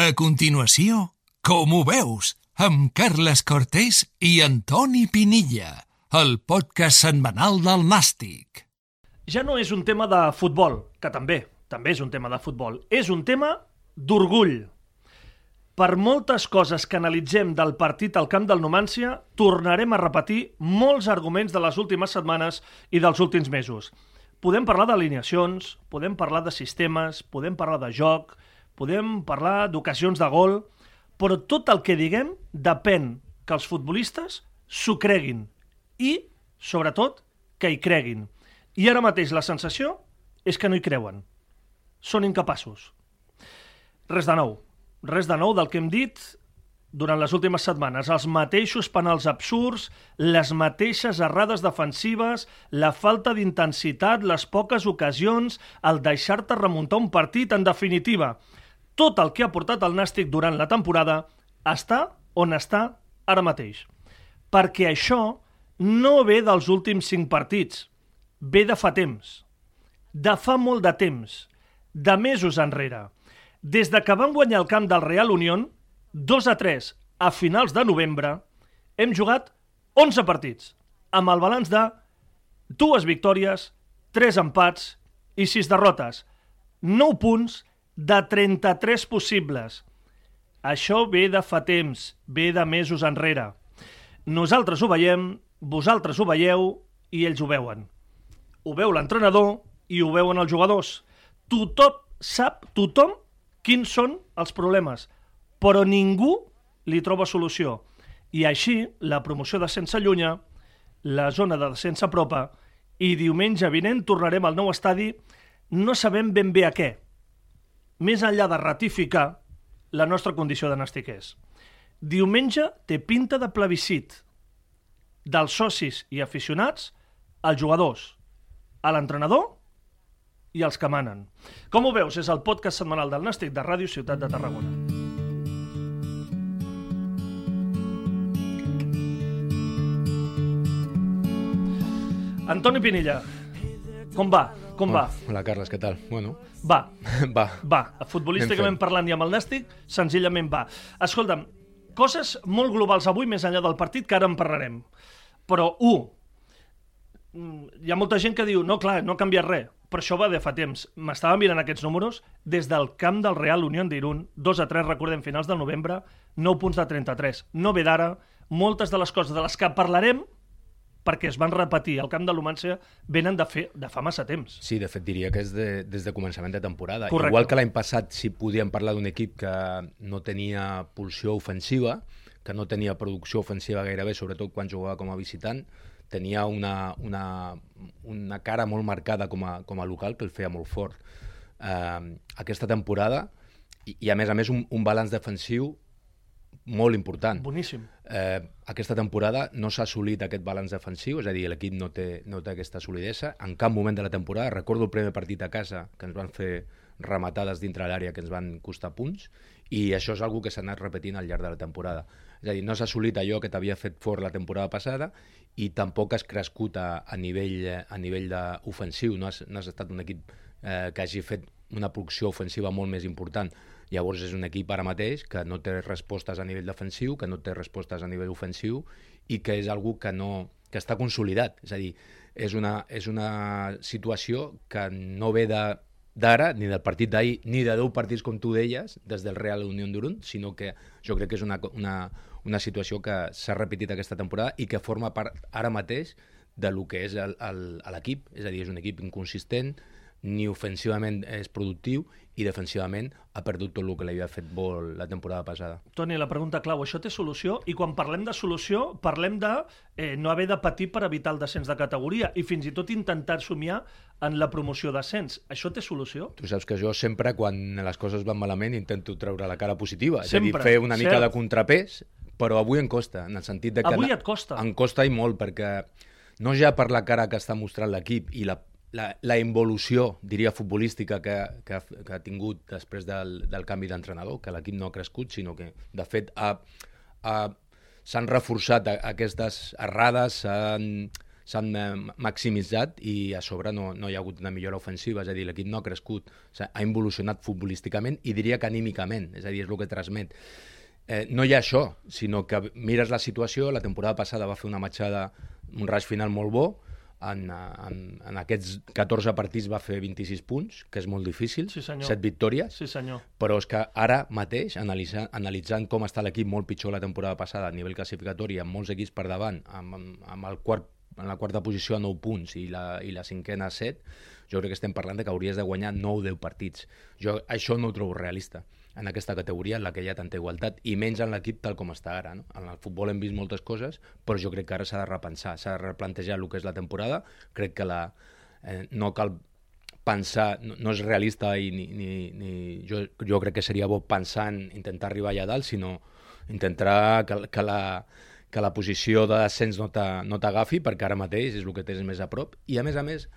A continuació, com ho veus, amb Carles Cortés i Antoni Pinilla, el podcast setmanal del Nàstic. Ja no és un tema de futbol, que també, també és un tema de futbol, és un tema d'orgull. Per moltes coses que analitzem del partit al camp del Numància, tornarem a repetir molts arguments de les últimes setmanes i dels últims mesos. Podem parlar d'alineacions, podem parlar de sistemes, podem parlar de joc, podem parlar d'ocasions de gol, però tot el que diguem depèn que els futbolistes s'ho creguin i, sobretot, que hi creguin. I ara mateix la sensació és que no hi creuen. Són incapaços. Res de nou. Res de nou del que hem dit durant les últimes setmanes. Els mateixos penals absurds, les mateixes errades defensives, la falta d'intensitat, les poques ocasions, el deixar-te remuntar un partit, en definitiva. Tot el que ha portat el Nàstic durant la temporada està on està ara mateix. Perquè això no ve dels últims cinc partits, ve de fa temps. De fa molt de temps, de mesos enrere. Des de que vam guanyar el camp del Real Unión, 2 a 3 a finals de novembre, hem jugat 11 partits, amb el balanç de dues victòries, 3 empats i 6 derrotes. 9 punts de 33 possibles. Això ve de fa temps, ve de mesos enrere. Nosaltres ho veiem, vosaltres ho veieu i ells ho veuen. Ho veu l'entrenador i ho veuen els jugadors. Tothom sap, tothom, quins són els problemes, però ningú li troba solució. I així, la promoció de sense allunya, la zona de descens apropa, i diumenge vinent tornarem al nou estadi, no sabem ben bé a què, més enllà de ratificar la nostra condició de nàstiquers. Diumenge té pinta de plebiscit dels socis i aficionats als jugadors, a l'entrenador i als que manen. Com ho veus? És el podcast setmanal del Nàstic de Ràdio Ciutat de Tarragona. Antoni Pinilla, com va? Com va? Hola, Carles, què tal? Bueno, Va, va. va. Futbolísticament parlant i amb el Nàstic, senzillament va. Escolta'm, coses molt globals avui, més enllà del partit, que ara en parlarem. Però, un, mm, hi ha molta gent que diu, no, clar, no ha canviat res, però això va de fa temps. M'estava mirant aquests números des del camp del Real Unión d'Irun, 2 a 3, recordem, finals del novembre, 9 punts de 33. No ve d'ara, moltes de les coses de les que parlarem perquè es van repetir al camp de l'Humància venen de, fer, de fa massa temps. Sí, de fet diria que és de, des de començament de temporada. Correcte. Igual que l'any passat sí podíem parlar d'un equip que no tenia pulsió ofensiva, que no tenia producció ofensiva gairebé, sobretot quan jugava com a visitant, tenia una, una, una cara molt marcada com a, com a local que el feia molt fort. Eh, aquesta temporada, i, i a més a més un, un balanç defensiu molt important. Boníssim. Eh, aquesta temporada no s'ha assolit aquest balanç defensiu, és a dir, l'equip no, té, no té aquesta solidesa. En cap moment de la temporada, recordo el primer partit a casa, que ens van fer rematades dintre l'àrea que ens van costar punts, i això és algo que s'ha anat repetint al llarg de la temporada. És a dir, no s'ha assolit allò que t'havia fet fort la temporada passada i tampoc has crescut a, a nivell, a nivell de ofensiu, no has, no has estat un equip eh, que hagi fet una producció ofensiva molt més important. Llavors és un equip ara mateix que no té respostes a nivell defensiu, que no té respostes a nivell ofensiu i que és algú que no que està consolidat. És a dir, és una, és una situació que no ve de d'ara, ni del partit d'ahir, ni de 10 partits, com tu deies, des del Real Unió d'Urun, sinó que jo crec que és una, una, una situació que s'ha repetit aquesta temporada i que forma part ara mateix de lo que és l'equip. És a dir, és un equip inconsistent, ni ofensivament és productiu i defensivament ha perdut tot el que l'havia fet bo la temporada passada. Toni, la pregunta clau, això té solució? I quan parlem de solució, parlem de eh, no haver de patir per evitar el descens de categoria i fins i tot intentar somiar en la promoció d'ascens. Això té solució? Tu saps que jo sempre, quan les coses van malament, intento treure la cara positiva. Sempre, és a dir, fer una mica cert. de contrapès, però avui em costa, en el sentit de que... Avui et costa? Em costa i molt, perquè no ja per la cara que està mostrant l'equip i la, la, la involució, diria, futbolística que, que, que ha tingut després del, del canvi d'entrenador, que l'equip no ha crescut, sinó que, de fet, ha, ha, s'han reforçat aquestes errades, s'han eh, maximitzat i a sobre no, no hi ha hagut una millora ofensiva, és a dir, l'equip no ha crescut, ha involucionat futbolísticament i diria que anímicament, és a dir, és el que transmet. Eh, no hi ha això, sinó que mires la situació, la temporada passada va fer una matxada, un raig final molt bo, en, en, en aquests 14 partits va fer 26 punts, que és molt difícil, Sí, senyor. 7 victòries, Sí, senyor. però és que ara mateix, analitzant, analitzant com està l'equip molt pitjor la temporada passada a nivell classificatori, amb molts equips per davant, amb, amb, amb el quart, en la quarta posició a 9 punts i la, i la cinquena a 7, jo crec que estem parlant de que hauries de guanyar 9 o 10 partits. Jo això no ho trobo realista en aquesta categoria en la que hi ha tanta igualtat i menys en l'equip tal com està ara. No? En el futbol hem vist moltes coses, però jo crec que ara s'ha de repensar, s'ha de replantejar el que és la temporada. Crec que la, eh, no cal pensar, no, no és realista i ni, ni, ni jo, jo crec que seria bo pensar en intentar arribar allà dalt, sinó intentar que, que, la, que la posició de descens no t'a- no t'agafi, perquè ara mateix és el que tens més a prop. I a més a més,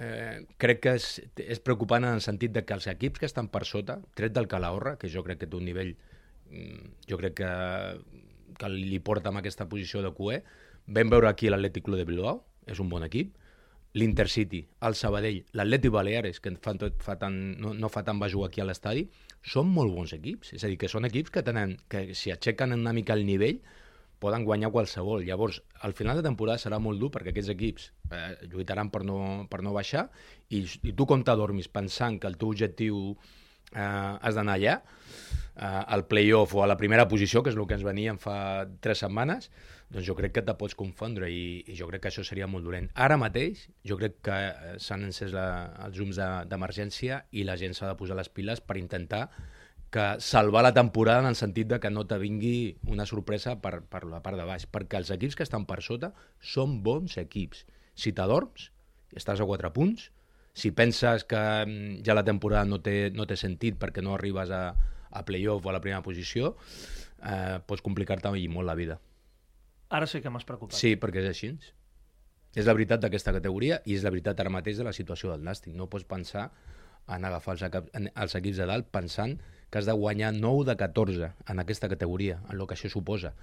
eh, crec que és, és preocupant en el sentit de que els equips que estan per sota, tret del Calahorra, que jo crec que té un nivell, mm, jo crec que, que li porta amb aquesta posició de QE, vam veure aquí l'Atlètic Club de Bilbao, és un bon equip, l'Intercity, el Sabadell, l'Atlètic Baleares, que fa tot, fa tant, no, no fa tant va jugar aquí a l'estadi, són molt bons equips. És a dir, que són equips que, tenen, que si aixequen una mica el nivell, poden guanyar qualsevol. Llavors, al final de temporada serà molt dur perquè aquests equips eh, lluitaran per no, per no baixar i, i tu com t'adormis pensant que el teu objectiu eh, has d'anar allà, eh, al playoff o a la primera posició, que és el que ens venien fa tres setmanes, doncs jo crec que te pots confondre i, i jo crec que això seria molt dolent. Ara mateix jo crec que eh, s'han encès la, els de- d'emergència i la gent s'ha de posar les piles per intentar que salvar la temporada en el sentit de que no te vingui una sorpresa per, per la part de baix, perquè els equips que estan per sota són bons equips. Si t'adorms, estàs a 4 punts, si penses que mm, ja la temporada no té, no té sentit perquè no arribes a, a playoff o a la primera posició, eh, pots complicar-te molt la vida. Ara sí que m'has preocupat. Sí, perquè és així. És la veritat d'aquesta categoria i és la veritat ara mateix de la situació del Nàstic. No pots pensar en agafar els, els equips de dalt pensant que has de guanyar 9 de 14 en aquesta categoria, en el que això suposa.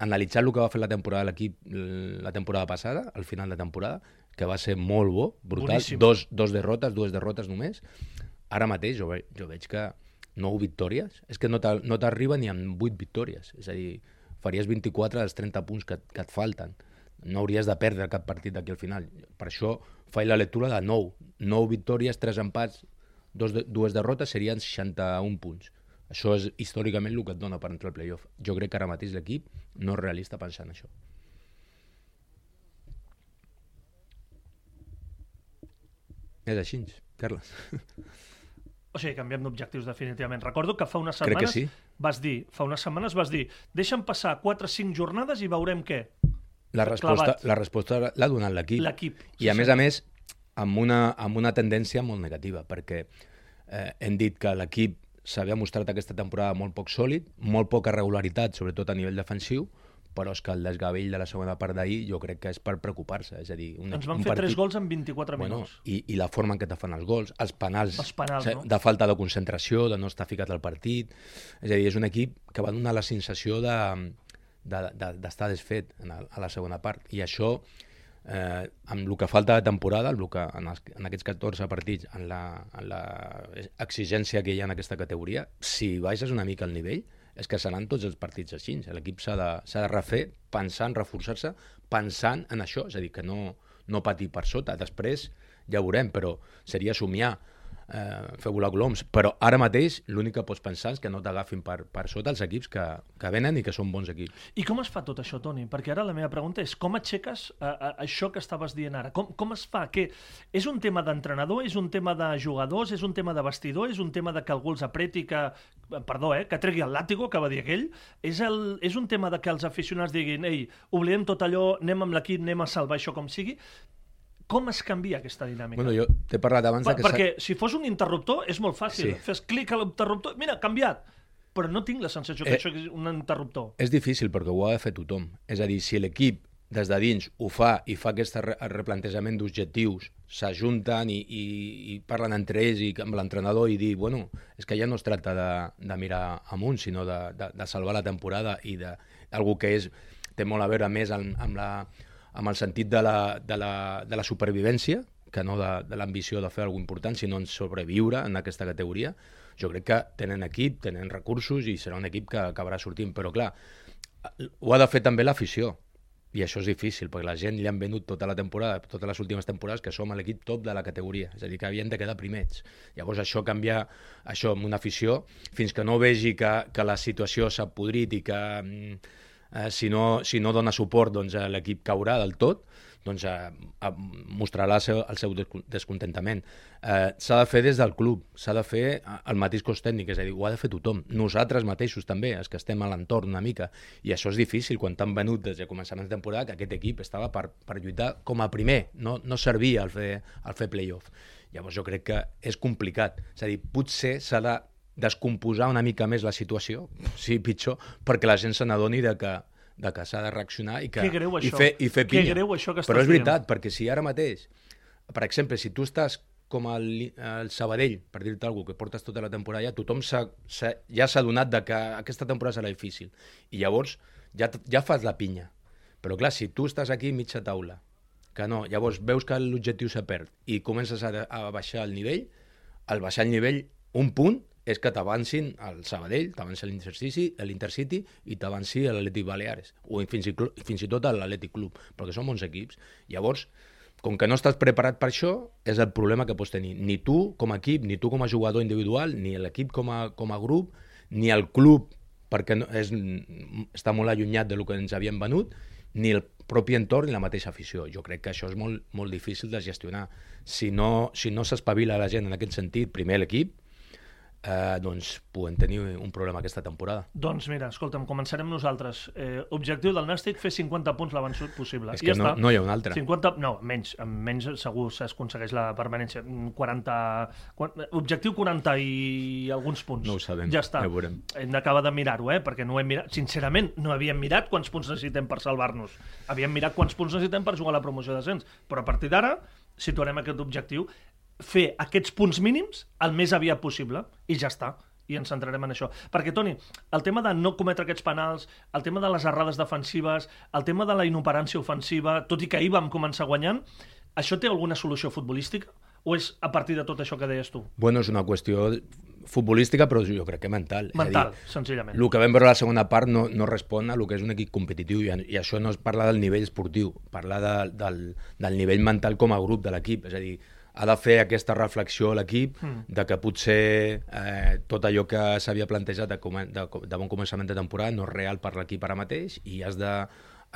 Analitzant el que va fer la temporada l'equip la temporada passada, al final de temporada, que va ser molt bo, brutal, Boníssim. dos, dos derrotes, dues derrotes només, ara mateix jo, ve, jo veig que 9 victòries, és que no t'a- no t'arriba ni amb 8 victòries, és a dir, faries 24 dels 30 punts que, que et falten. No hauries de perdre cap partit d'aquí al final. Per això faig la lectura de 9. 9 victòries, 3 empats, dos de, dues derrotes serien 61 punts. Això és històricament el que et dona per entrar al playoff. Jo crec que ara mateix l'equip no és realista pensant en això. És així, Carles. O sigui, canviem d'objectius definitivament. Recordo que fa unes setmanes sí. vas dir, fa unes setmanes vas dir, deixa'm passar 4 o 5 jornades i veurem què. La resposta Clavat. la resposta l'ha donat l'equip. L'equip, sí, I a més senyor. a més, amb una, amb una tendència molt negativa, perquè eh, hem dit que l'equip s'havia mostrat aquesta temporada molt poc sòlid, molt poca regularitat, sobretot a nivell defensiu, però és que el desgavell de la segona part d'ahir jo crec que és per preocupar-se. És a dir, un, Ens van un fer partit... 3 gols en 24 Bueno, minuts. i, I la forma en què te fan els gols, els penals, Els penals, no? de falta de concentració, de no estar ficat al partit. És a dir, és un equip que va donar la sensació de d'estar de, de, desfet en, el, a la segona part. I això, eh, amb el que falta de temporada, el que, en, els, en aquests 14 partits, en la, en la exigència que hi ha en aquesta categoria, si baixes una mica el nivell, és que seran tots els partits així. L'equip s'ha de, de refer pensant, reforçar-se, pensant en això, és a dir, que no, no patir per sota. Després ja ho veurem, però seria somiar eh, fer volar coloms. Però ara mateix l'únic que pots pensar és que no t'agafin per, per sota els equips que, que venen i que són bons equips. I com es fa tot això, Toni? Perquè ara la meva pregunta és com aixeques uh, uh, això que estaves dient ara? Com, com es fa? Que és un tema d'entrenador? És un tema de jugadors? És un tema de vestidor? És un tema de que algú els apreti que... eh, Perdó, eh? Que tregui el làtigo, que va dir aquell? És, el, és un tema de que els aficionats diguin ei, oblidem tot allò, anem amb l'equip, anem a salvar això com sigui? Com es canvia aquesta dinàmica? Bueno, jo t'he parlat abans Per, que... perquè si fos un interruptor és molt fàcil. Sí. Sí. Fes clic a l'interruptor, mira, canviat. Però no tinc la sensació que Eh, això és un interruptor. És difícil perquè ho ha de fer tothom. És a dir, si l'equip des de dins ho fa i fa aquest re replantejament d'objectius, s'ajunten i, i, i parlen entre ells i amb l'entrenador i dir, bueno, és que ja no es tracta de, de mirar amunt, sinó de, de, de salvar la temporada i de algú que és, té molt a veure més amb, amb, la, amb el sentit de la, de la, de la supervivència, que no de, de l'ambició de fer alguna important, sinó en sobreviure en aquesta categoria. Jo crec que tenen equip, tenen recursos i serà un equip que acabarà sortint. Però, clar, ho ha de fer també l'afició. I això és difícil, perquè la gent li han venut tota la temporada, totes les últimes temporades, que som l'equip top de la categoria. És a dir, que havien de quedar primers. Llavors això canvia, això amb una afició, fins que no vegi que, que la situació s'ha podrit i que mm, eh, si, no, si no dona suport doncs, l'equip caurà del tot, doncs, eh, eh, mostrarà el seu, el seu descontentament. Eh, s'ha de fer des del club, s'ha de fer el mateix cos tècnic, és a dir, ho ha de fer tothom. Nosaltres mateixos també, els que estem a l'entorn una mica. I això és difícil quan t'han venut des de començament de temporada que aquest equip estava per, per lluitar com a primer, no, no servia al fer, al fer playoff. Llavors jo crec que és complicat. És a dir, potser s'ha de descomposar una mica més la situació, sí, pitjor, perquè la gent se n'adoni de que de que s'ha de reaccionar i, que, que greu, i, fer, i fer pinya. Que greu això que Però és veritat, dient. perquè si ara mateix, per exemple, si tu estàs com el, el Sabadell, per dir-te alguna cosa, que portes tota la temporada ja, tothom s ha, s ha, ja s'ha donat de que aquesta temporada serà difícil. I llavors ja, ja fas la pinya. Però clar, si tu estàs aquí mitja taula, que no, llavors veus que l'objectiu s'ha perd i comences a, a baixar el nivell, al baixar el nivell, un punt és que t'avancin al Sabadell, t'avanci l'Intercity i t'avanci l'Atlètic Baleares, o fins i, fins i tot l'Atlètic Club, perquè són bons equips. Llavors, com que no estàs preparat per això, és el problema que pots tenir. Ni tu com a equip, ni tu com a jugador individual, ni l'equip com, a, com a grup, ni el club, perquè no, és, està molt allunyat de lo que ens havien venut, ni el propi entorn ni la mateixa afició. Jo crec que això és molt, molt difícil de gestionar. Si no si no s'espavila la gent en aquest sentit, primer l'equip, eh, doncs podem tenir un problema aquesta temporada. Doncs mira, escolta'm, començarem nosaltres. Eh, objectiu del Nàstic, fer 50 punts l'abans possible. És que I no, està. no hi ha un altre. 50, no, menys, menys segur s'aconsegueix la permanència. 40, objectiu 40 i alguns punts. No ho sabem, ja està. ja ho veurem. Hem d'acabar de mirar-ho, eh? perquè no hem mirat. Sincerament, no havíem mirat quants punts necessitem per salvar-nos. Havíem mirat quants punts necessitem per jugar a la promoció d'ascens. Però a partir d'ara situarem aquest objectiu fer aquests punts mínims el més aviat possible i ja està i ens centrarem en això. Perquè, Toni, el tema de no cometre aquests penals, el tema de les errades defensives, el tema de la inoperància ofensiva, tot i que ahir vam començar guanyant, això té alguna solució futbolística? O és a partir de tot això que deies tu? Bueno, és una qüestió futbolística, però jo crec que mental. Mental, dir, senzillament. El que vam veure a la segona part no, no respon a el que és un equip competitiu i, i això no es parla del nivell esportiu, parla de, del, del nivell mental com a grup de l'equip. És a dir, ha de fer aquesta reflexió a l'equip mm. de que potser eh, tot allò que s'havia plantejat de, de, de bon començament de temporada no és real per l'equip ara mateix i has de,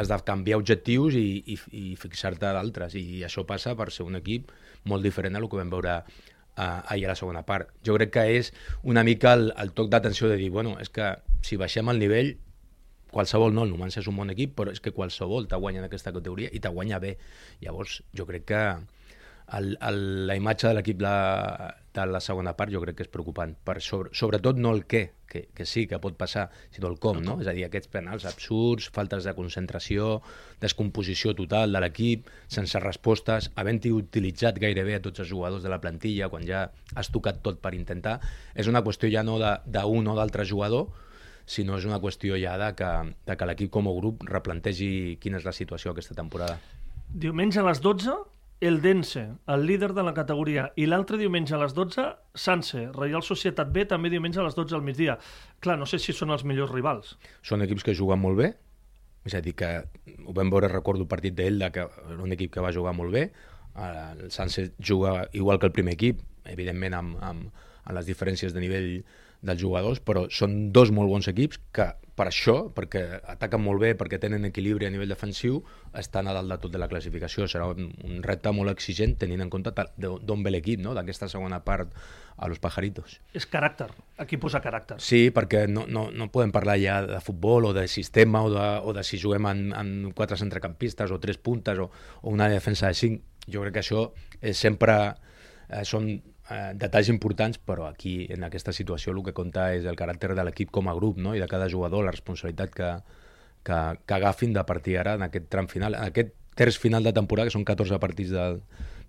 has de canviar objectius i, i, i fixar-te d'altres i això passa per ser un equip molt diferent a el que vam veure eh, ahir a la segona part. Jo crec que és una mica el, el toc d'atenció de dir, bueno, és que si baixem el nivell qualsevol no, el Numancia és un bon equip, però és que qualsevol te guanya en aquesta categoria i te guanya bé. Llavors, jo crec que el, el, la imatge de l'equip de, de la segona part jo crec que és preocupant, per sobre, sobretot no el què, que, que sí que pot passar, sinó el com, no? és a dir, aquests penals absurds, faltes de concentració, descomposició total de l'equip, sense respostes, havent-hi utilitzat gairebé a tots els jugadors de la plantilla quan ja has tocat tot per intentar, és una qüestió ja no d'un o d'altre jugador, sinó és una qüestió ja de que, de que l'equip com a grup replantegi quina és la situació aquesta temporada. Diumenge a les 12 el Dense, el líder de la categoria, i l'altre diumenge a les 12, Sanse, Reial Societat B, també diumenge a les 12 al migdia. Clar, no sé si són els millors rivals. Són equips que juguen molt bé, és a dir, que ho vam veure, recordo el partit d'Elda, que era un equip que va jugar molt bé, el Sanse juga igual que el primer equip, evidentment amb, amb, amb les diferències de nivell dels jugadors, però són dos molt bons equips que per això, perquè ataquen molt bé, perquè tenen equilibri a nivell defensiu, estan a dalt de tot de la classificació. Serà un, un repte molt exigent tenint en compte d'on ve l'equip, no? d'aquesta segona part a los pajaritos. És caràcter, aquí posa caràcter. Sí, perquè no, no, no podem parlar ja de futbol o de sistema o de, o de si juguem en, en quatre centrecampistes o tres puntes o, o una defensa de cinc. Jo crec que això és sempre eh, són eh, detalls importants, però aquí, en aquesta situació, el que compta és el caràcter de l'equip com a grup no? i de cada jugador, la responsabilitat que, que, que agafin de partir ara en aquest tram final, en aquest terç final de temporada, que són 14 partits de,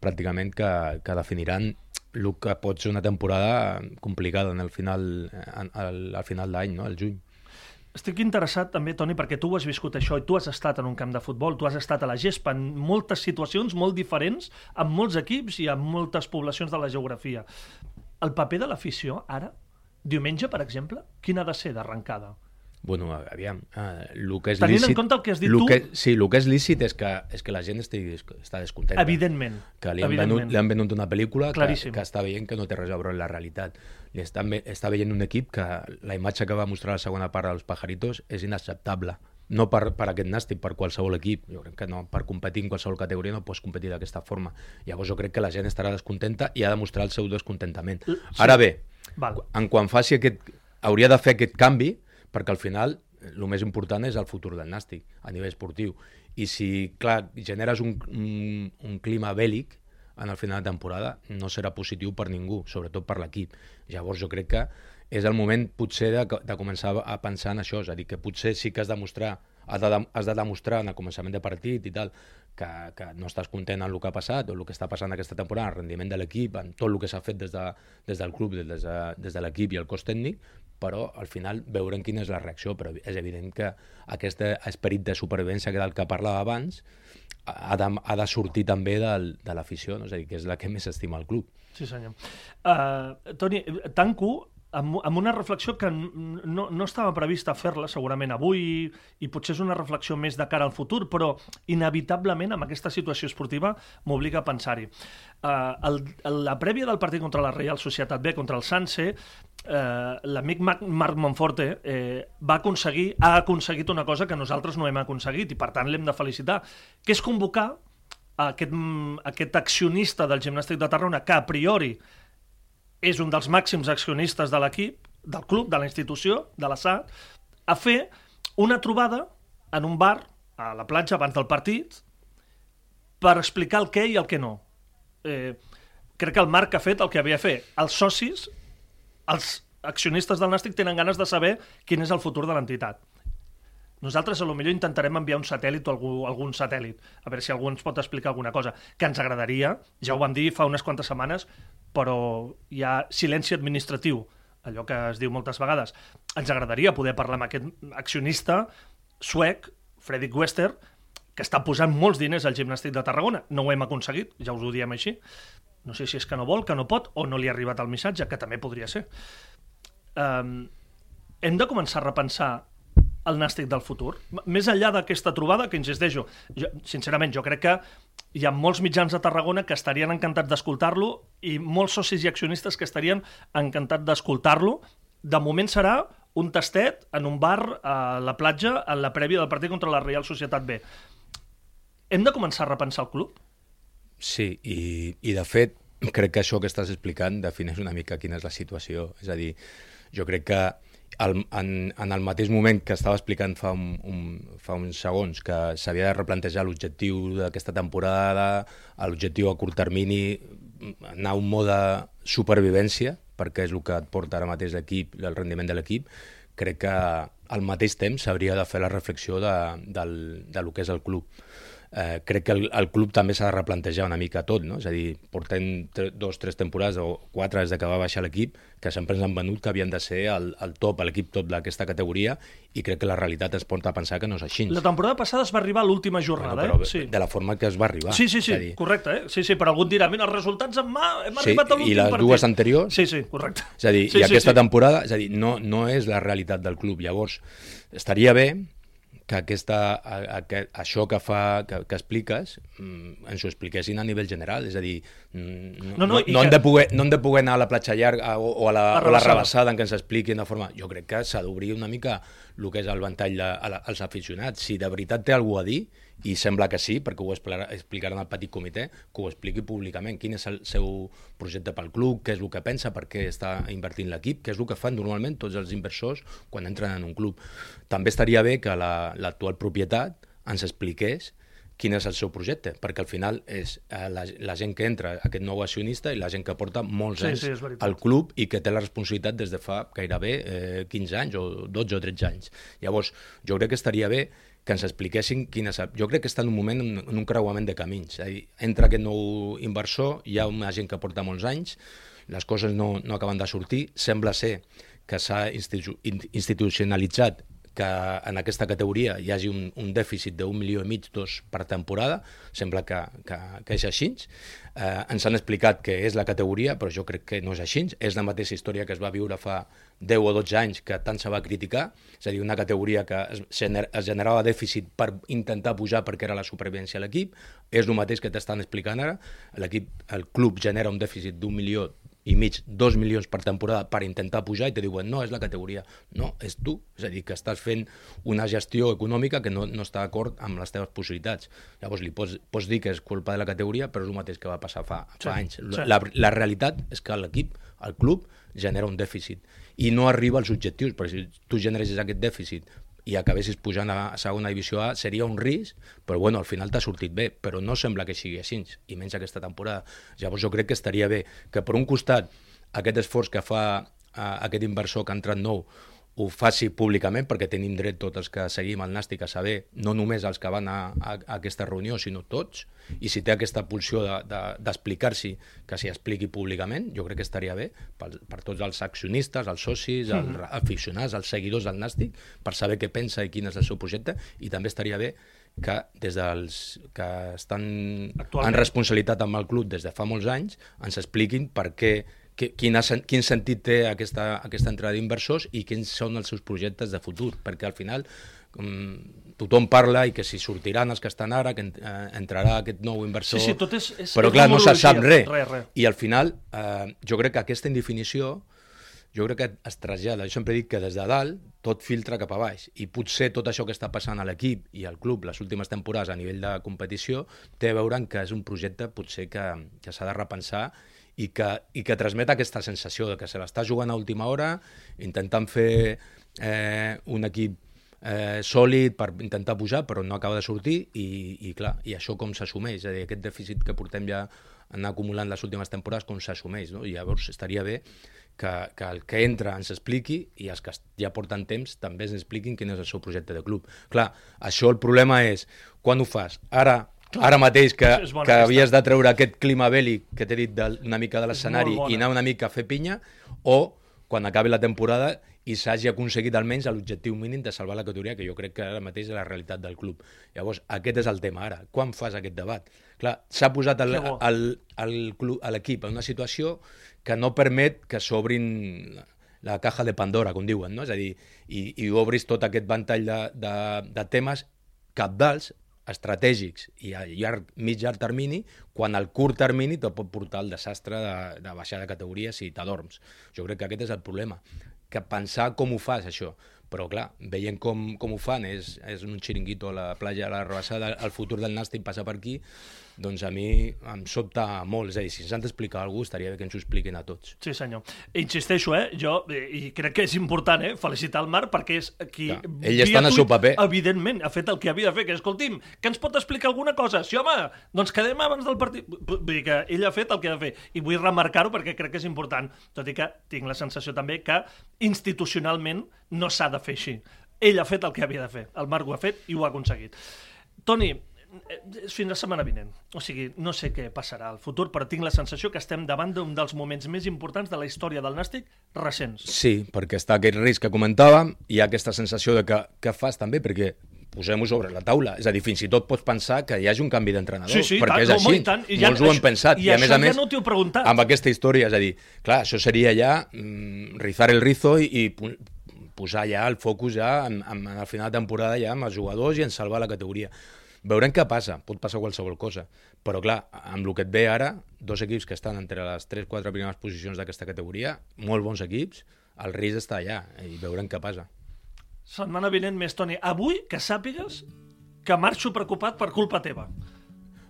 pràcticament que, que definiran el que pot ser una temporada complicada en el final, en, al, al final d'any, no? al juny. Estic interessat també, Toni, perquè tu has viscut això i tu has estat en un camp de futbol, tu has estat a la gespa en moltes situacions molt diferents, amb molts equips i amb moltes poblacions de la geografia. El paper de l'afició, ara, diumenge, per exemple, quin ha de ser d'arrencada? Bueno, aviam, uh, el que és Tenint lícit... en compte el que has dit tu- Que, sí, el que és lícit és que, és que la gent estigui, està descontenta. Evidentment. Que li han, evidentment. venut, li han venut una pel·lícula que, Claríssim. que està veient que no té res a veure amb la realitat. Li ve- està veient un equip que la imatge que va mostrar la segona part dels Pajaritos és inacceptable. No per, per aquest nàstic, per qualsevol equip. Jo crec que no, per competir en qualsevol categoria no pots competir d'aquesta forma. Llavors jo crec que la gent estarà descontenta i ha de mostrar el seu descontentament. Sí. Ara bé, Val. en quan faci aquest... Hauria de fer aquest canvi, perquè al final el més important és el futur del nàstic a nivell esportiu. I si, clar, generes un, un, un clima bèl·lic en el final de temporada, no serà positiu per ningú, sobretot per l'equip. Llavors jo crec que és el moment potser de, de començar a pensar en això, és a dir, que potser sí que has de mostrar has de, has de demostrar en el començament de partit i tal que, que no estàs content amb el que ha passat o el que està passant aquesta temporada, el rendiment de l'equip, en tot el que s'ha fet des, de, des del club, des de, des de l'equip i el cos tècnic, però al final veurem quina és la reacció, però és evident que aquest esperit de supervivència que del que parlava abans ha de, ha de sortir també del, de l'afició, no? és a dir, que és la que més estima el club. Sí, senyor. Uh, Toni, tanco amb, amb una reflexió que no, no estava prevista fer-la segurament avui i, potser és una reflexió més de cara al futur, però inevitablement amb aquesta situació esportiva m'obliga a pensar-hi. Uh, la prèvia del partit contra la Real Societat B, contra el Sanse, eh, l'amic Marc, Monforte eh, va aconseguir, ha aconseguit una cosa que nosaltres no hem aconseguit i per tant l'hem de felicitar, que és convocar aquest, aquest accionista del gimnàstic de Tarragona que a priori és un dels màxims accionistes de l'equip, del club, de la institució, de la SAT, a fer una trobada en un bar a la platja abans del partit per explicar el què i el què no. Eh, crec que el Marc ha fet el que havia de fer. Els socis, els accionistes del Nàstic tenen ganes de saber quin és el futur de l'entitat. Nosaltres a lo millor intentarem enviar un satèl·lit o algú, algun satèl·lit, a veure si algú ens pot explicar alguna cosa, que ens agradaria, ja ho vam dir fa unes quantes setmanes, però hi ha silenci administratiu, allò que es diu moltes vegades. Ens agradaria poder parlar amb aquest accionista suec, Fredrik Wester, que està posant molts diners al gimnàstic de Tarragona. No ho hem aconseguit, ja us ho diem així. No sé si és que no vol, que no pot, o no li ha arribat el missatge, que també podria ser. Um, hem de començar a repensar el nàstic del futur. Més enllà d'aquesta trobada, que insisteixo, jo, sincerament, jo crec que hi ha molts mitjans de Tarragona que estarien encantats d'escoltar-lo i molts socis i accionistes que estarien encantats d'escoltar-lo. De moment serà un tastet en un bar a la platja en la prèvia del partit contra la Real Societat B. Hem de començar a repensar el club? Sí, i, i de fet, crec que això que estàs explicant defineix una mica quina és la situació. És a dir, jo crec que el, en, en el mateix moment que estava explicant fa, un, un, fa uns segons que s'havia de replantejar l'objectiu d'aquesta temporada, l'objectiu a curt termini, anar a un mode supervivència, perquè és el que et porta ara mateix l'equip, el rendiment de l'equip, crec que al mateix temps s'hauria de fer la reflexió de, del, de lo que és el club eh, crec que el, el club també s'ha de replantejar una mica tot, no? És a dir, portem tre, dos, tres temporades o quatre des de que va baixar l'equip que sempre ens han venut que havien de ser el, el top, l'equip top d'aquesta categoria i crec que la realitat ens porta a pensar que no és així. La temporada passada es va arribar a l'última jornada, bueno, però eh? Sí. de la forma que es va arribar. Sí, sí, sí, dir, correcte, eh? Sí, sí, però algú et dirà, mira, els resultats en mà, hem Sí, arribat a i l'últim les partit. dues anteriors? Sí, sí, correcte. És a dir, sí, i aquesta sí. temporada, és a dir, no, no és la realitat del club. Llavors, estaria bé que aquesta, a, a, que, això que, fa, que, que expliques mm, ens ho expliquessin a nivell general, és a dir, mm, No, no, no, no, que- hem de poder, no hem de poder anar a la platja llarga o, o, a, la, La o a la rebassada en què ens expliquin de forma... Jo crec que s'ha d'obrir una mica el que és el ventall de, a la, als aficionats. Si de veritat té algú a dir, i sembla que sí, perquè ho explicaran al petit comitè, que ho expliqui públicament, quin és el seu projecte pel club, què és el que pensa, per què està invertint l'equip, què és el que fan normalment tots els inversors quan entren en un club. També estaria bé que la- l'actual propietat ens expliqués quin és el seu projecte, perquè al final és eh, la, la gent que entra, aquest nou accionista, i la gent que porta molts Sí, anys sí, al club i que té la responsabilitat des de fa gairebé eh, 15 anys o 12 o 13 anys. Llavors, jo crec que estaria bé que ens expliquessin quin és... Jo crec que està en un moment, en un creuament de camins. Dir, entra aquest nou inversor, hi ha una gent que porta molts anys, les coses no, no acaben de sortir, sembla ser que s'ha institu in- institucionalitzat que en aquesta categoria hi hagi un, un dèficit d'un milió i mig, dos per temporada, sembla que, que, que és així. Eh, ens han explicat que és la categoria, però jo crec que no és així. És la mateixa història que es va viure fa 10 o 12 anys que tant se va criticar, és a dir, una categoria que es, gener, es generava dèficit per intentar pujar perquè era la supervivència a l'equip, és el mateix que t'estan explicant ara, l'equip, el club genera un dèficit d'un milió i mig, dos milions per temporada per intentar pujar i te diuen no, és la categoria. No, és tu. És a dir, que estàs fent una gestió econòmica que no, no està d'acord amb les teves possibilitats. Llavors li pots, pots dir que és culpa de la categoria, però és el mateix que va passar fa, fa Sí, anys. sí. La, la realitat és que l'equip, el club, genera un dèficit i no arriba als objectius, perquè si tu generessis aquest dèficit i acabessis pujant a segona divisió A, seria un risc, però bueno, al final t'ha sortit bé, però no sembla que sigui així, i menys aquesta temporada. Llavors jo crec que estaria bé que per un costat aquest esforç que fa eh, aquest inversor que ha entrat nou ho faci públicament, perquè tenim dret tots els que seguim el Nàstic a saber, no només els que van a, a, a aquesta reunió, sinó tots, i si té aquesta pulsió d'explicar-s'hi, de, de, que s'hi expliqui públicament, jo crec que estaria bé per, per tots els accionistes, els socis, els Mhm. aficionats, els seguidors del Nàstic, per saber què pensa i quin és el seu projecte, i també estaria bé que des dels que estan Actualment. en responsabilitat amb el club des de fa molts anys ens expliquin per què quin, quin sentit té aquesta, aquesta entrada d'inversors i quins són els seus projectes de futur, perquè al final um, tothom parla i que si sortiran els que estan ara, que eh, entrarà aquest nou inversor... Sí, sí, tot és- és- però clar, no se sap res. res, res. I al final, eh, jo crec que aquesta indefinició jo crec que es trasllada. Jo sempre dic que des de dalt tot filtra cap a baix i potser tot això que està passant a l'equip i al club les últimes temporades a nivell de competició té a veure que és un projecte potser que, que s'ha de repensar i que, i que transmet aquesta sensació de que se l'està jugant a última hora, intentant fer eh, un equip eh, sòlid per intentar pujar, però no acaba de sortir i, i clar, i això com s'assumeix? És a dir, aquest dèficit que portem ja anar acumulant les últimes temporades, com s'assumeix? No? I llavors estaria bé que, que el que entra ens expliqui i els que ja porten temps també ens expliquin quin és el seu projecte de club. Clar, això el problema és quan ho fas? Ara, ara mateix que, que aquesta. havies de treure aquest clima bèl·lic que t'he dit de, una mica de l'escenari i anar una mica a fer pinya o quan acabi la temporada i s'hagi aconseguit almenys l'objectiu mínim de salvar la categoria, que jo crec que ara mateix és la realitat del club. Llavors, aquest és el tema ara. Quan fas aquest debat? Clar, s'ha posat a l'equip en una situació que no permet que s'obrin la- la caja de Pandora, com diuen, no? És a dir, i, i obris tot aquest ventall de, de, de temes capdals, estratègics i a llarg, mig llarg termini, quan al curt termini te pot portar el desastre de, de baixar de categoria si t'adorms. Jo crec que aquest és el problema, que pensar com ho fas, això. Però, clar, veient com, com ho fan, és, és un xiringuito a la platja, a la rebassada, el futur del nàstic passa per aquí, doncs a mi em sobta molt. És a dir, si ens han d'explicar alguna cosa, estaria bé que ens ho expliquin a tots. Sí, senyor. Insisteixo, eh? Jo, eh, i crec que és important, eh? Felicitar el Marc perquè és qui... Clar, ell està en el seu paper. Evidentment, ha fet el que havia de fer, que escolti'm, que ens pot explicar alguna cosa? Sí, home, doncs quedem abans del partit. Vull dir que ell ha fet el que ha de fer. I vull remarcar-ho perquè crec que és important. Tot i que tinc la sensació també que institucionalment no s'ha de fer així. Ell ha fet el que havia de fer. El Marc ho ha fet i ho ha aconseguit. Toni, fins la setmana vinent. O sigui, no sé què passarà al futur, però tinc la sensació que estem davant d'un dels moments més importants de la història del Nàstic recents. Sí, perquè està aquest risc que comentàvem, hi ha aquesta sensació de que, que fas també, perquè posem-ho sobre la taula. És a dir, fins i tot pots pensar que hi hagi un canvi d'entrenador, Sí, sí, perquè tant, és així. i tant, i ja- Molts ho han pensat. i I, a més a ja més, no t'ho he preguntat. amb aquesta història, és a dir, clar, això seria ja mm, rizar el rizo i, i posar ja el focus ja en, en, en el final de temporada ja amb els jugadors i en salvar la categoria. Veurem què passa, pot passar qualsevol cosa, però clar, amb el que et ve ara, dos equips que estan entre les 3-4 primeres posicions d'aquesta categoria, molt bons equips, el risc està allà i veurem què passa. Setmana vinent més, Toni. Avui, que sàpigues que marxo preocupat per culpa teva.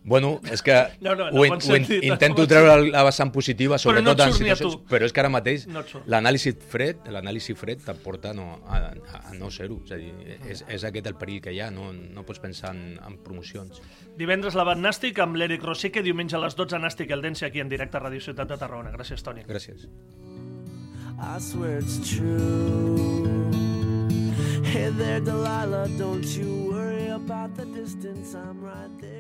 Bueno, és que No, no, no, ho, in- ho in- sentit, no, intento bon treure la vessant positiva, Però no sobretot et en situacions... tu. Però és que ara mateix No l'anàlisi fred l'anàlisi fred et porta no, a, a, a no ser-ho. És a dir, és, és aquest el perill que hi ha, no, no pots pensar en, en promocions. Divendres la Nàstic amb l'Eric Rosique, diumenge a les 12 Nàstic Eldense aquí en directe a Ràdio Ciutat de Tarragona. Gràcies, Toni. Gràcies. I swear it's true. Hey there, Delilah, don't you worry about the distance. I'm right there